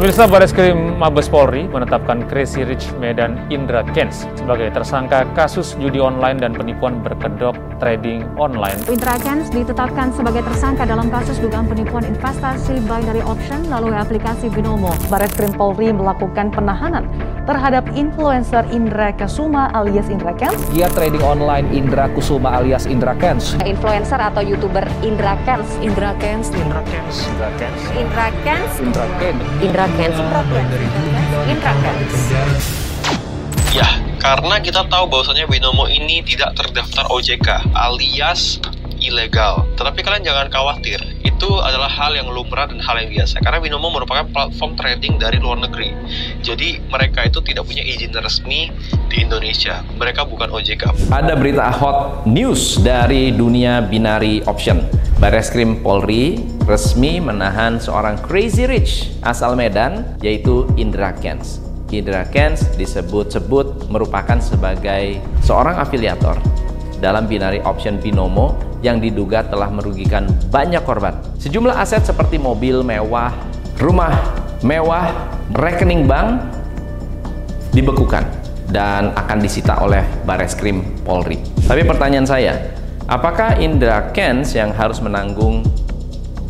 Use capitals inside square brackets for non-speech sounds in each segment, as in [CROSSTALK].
Pemirsa Baris Krim Mabes Polri menetapkan Crazy Rich Medan Indra Kens sebagai tersangka kasus judi online dan penipuan berkedok trading online. Indra Kens ditetapkan sebagai tersangka dalam kasus dugaan penipuan investasi binary option melalui aplikasi Binomo. Baris Krim Polri melakukan penahanan terhadap influencer Indra Kasuma alias Indra Kens. Dia trading online Indra Kusuma alias Indra Kens. Influencer atau YouTuber Indra Kens. Indra Kens. Indra Kens. Indra Kens. Indra Kens. Indra Kens. Indra Kens. Indra Kens. Ya, karena kita tahu bahwasanya Binomo ini tidak terdaftar OJK alias ilegal. Tetapi kalian jangan khawatir, itu adalah hal yang lumrah dan hal yang biasa. Karena Binomo merupakan platform trading dari luar negeri. Jadi mereka itu tidak punya izin resmi di Indonesia. Mereka bukan OJK. Ada berita hot news dari dunia binary option. Bareskrim Polri resmi menahan seorang crazy rich asal Medan yaitu Indra Kens. Indra Kens disebut-sebut merupakan sebagai seorang afiliator dalam binary option binomo yang diduga telah merugikan banyak korban. Sejumlah aset seperti mobil mewah, rumah mewah, rekening bank dibekukan dan akan disita oleh Bareskrim Polri. Tapi pertanyaan saya, apakah Indra Kens yang harus menanggung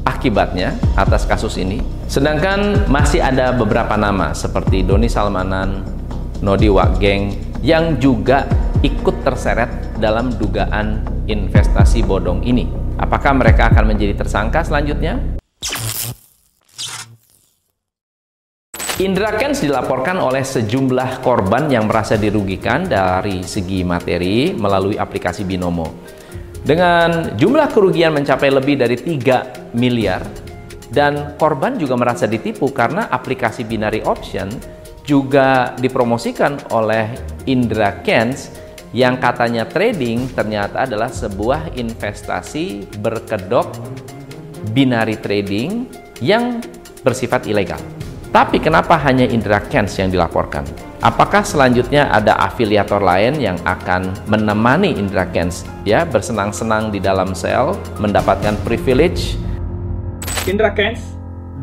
akibatnya atas kasus ini? Sedangkan masih ada beberapa nama seperti Doni Salmanan, Nodi Wakgeng yang juga ikut terseret dalam dugaan investasi bodong ini. Apakah mereka akan menjadi tersangka selanjutnya? Indra Kens dilaporkan oleh sejumlah korban yang merasa dirugikan dari segi materi melalui aplikasi Binomo. Dengan jumlah kerugian mencapai lebih dari 3 miliar dan korban juga merasa ditipu karena aplikasi binary option juga dipromosikan oleh Indra Kens yang katanya trading ternyata adalah sebuah investasi berkedok binary trading yang bersifat ilegal. Tapi kenapa hanya Indra Kens yang dilaporkan? Apakah selanjutnya ada afiliator lain yang akan menemani Indra Kens ya bersenang-senang di dalam sel, mendapatkan privilege? Indra Kens,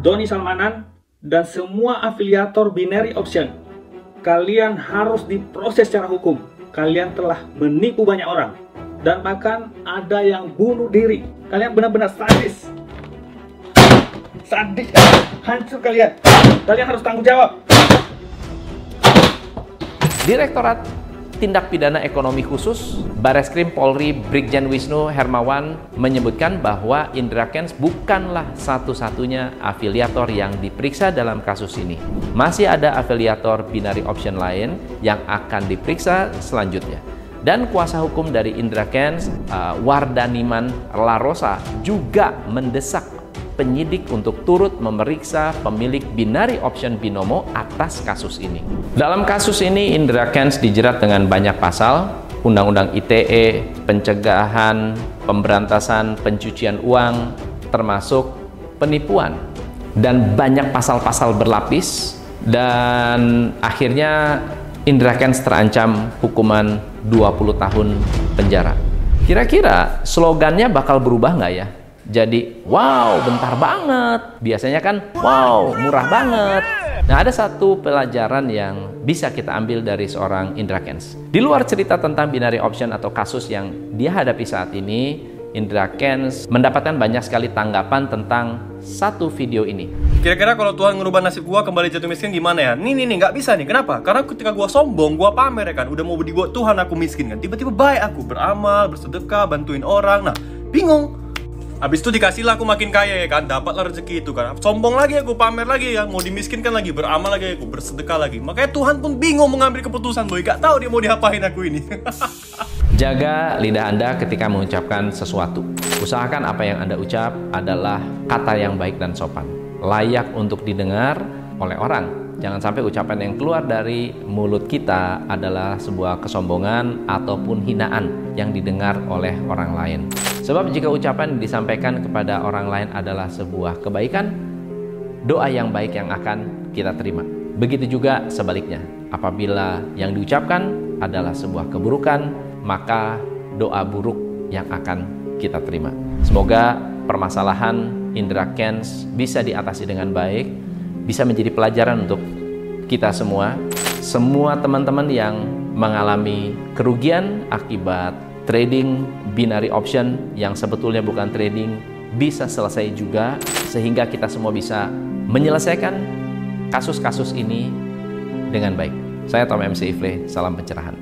Doni Salmanan, dan semua afiliator binary option. Kalian harus diproses secara hukum. Kalian telah menipu banyak orang. Dan bahkan ada yang bunuh diri. Kalian benar-benar sadis. Sadis. Hancur kalian. Kalian harus tanggung jawab. Direktorat Tindak Pidana Ekonomi Khusus Bareskrim Polri Brigjen Wisnu Hermawan menyebutkan bahwa Indra Kens bukanlah satu-satunya afiliator yang diperiksa dalam kasus ini. Masih ada afiliator binary option lain yang akan diperiksa selanjutnya. Dan kuasa hukum dari Indra Kens, uh, Wardaniman Larosa, juga mendesak penyidik untuk turut memeriksa pemilik binary option binomo atas kasus ini. Dalam kasus ini, Indra Kens dijerat dengan banyak pasal, Undang-Undang ITE, pencegahan, pemberantasan pencucian uang, termasuk penipuan, dan banyak pasal-pasal berlapis, dan akhirnya Indra Kens terancam hukuman 20 tahun penjara. Kira-kira slogannya bakal berubah nggak ya? Jadi wow bentar banget biasanya kan wow murah banget nah ada satu pelajaran yang bisa kita ambil dari seorang Indra Kens di luar cerita tentang binary option atau kasus yang dia hadapi saat ini Indra Kens mendapatkan banyak sekali tanggapan tentang satu video ini. Kira-kira kalau Tuhan ngerubah nasib gua kembali jatuh miskin gimana ya? Nih nih nih nggak bisa nih. Kenapa? Karena ketika gua sombong, gua pamer ya kan, udah mau dibuat Tuhan aku miskin kan. Tiba-tiba baik aku beramal, bersedekah, bantuin orang. Nah, bingung Abis itu dikasih lah aku makin kaya ya kan, dapatlah rezeki itu kan. Sombong lagi aku, pamer lagi ya, mau dimiskinkan lagi, beramal lagi aku, bersedekah lagi. Makanya Tuhan pun bingung mengambil keputusan, boy. Gak tahu dia mau diapain aku ini. [LAUGHS] Jaga lidah Anda ketika mengucapkan sesuatu. Usahakan apa yang Anda ucap adalah kata yang baik dan sopan, layak untuk didengar oleh orang. Jangan sampai ucapan yang keluar dari mulut kita adalah sebuah kesombongan ataupun hinaan yang didengar oleh orang lain. Sebab jika ucapan disampaikan kepada orang lain adalah sebuah kebaikan, doa yang baik yang akan kita terima. Begitu juga sebaliknya, apabila yang diucapkan adalah sebuah keburukan, maka doa buruk yang akan kita terima. Semoga permasalahan Indra Kens bisa diatasi dengan baik bisa menjadi pelajaran untuk kita semua. Semua teman-teman yang mengalami kerugian akibat trading binary option yang sebetulnya bukan trading bisa selesai juga sehingga kita semua bisa menyelesaikan kasus-kasus ini dengan baik. Saya Tom MC Ifle, salam pencerahan.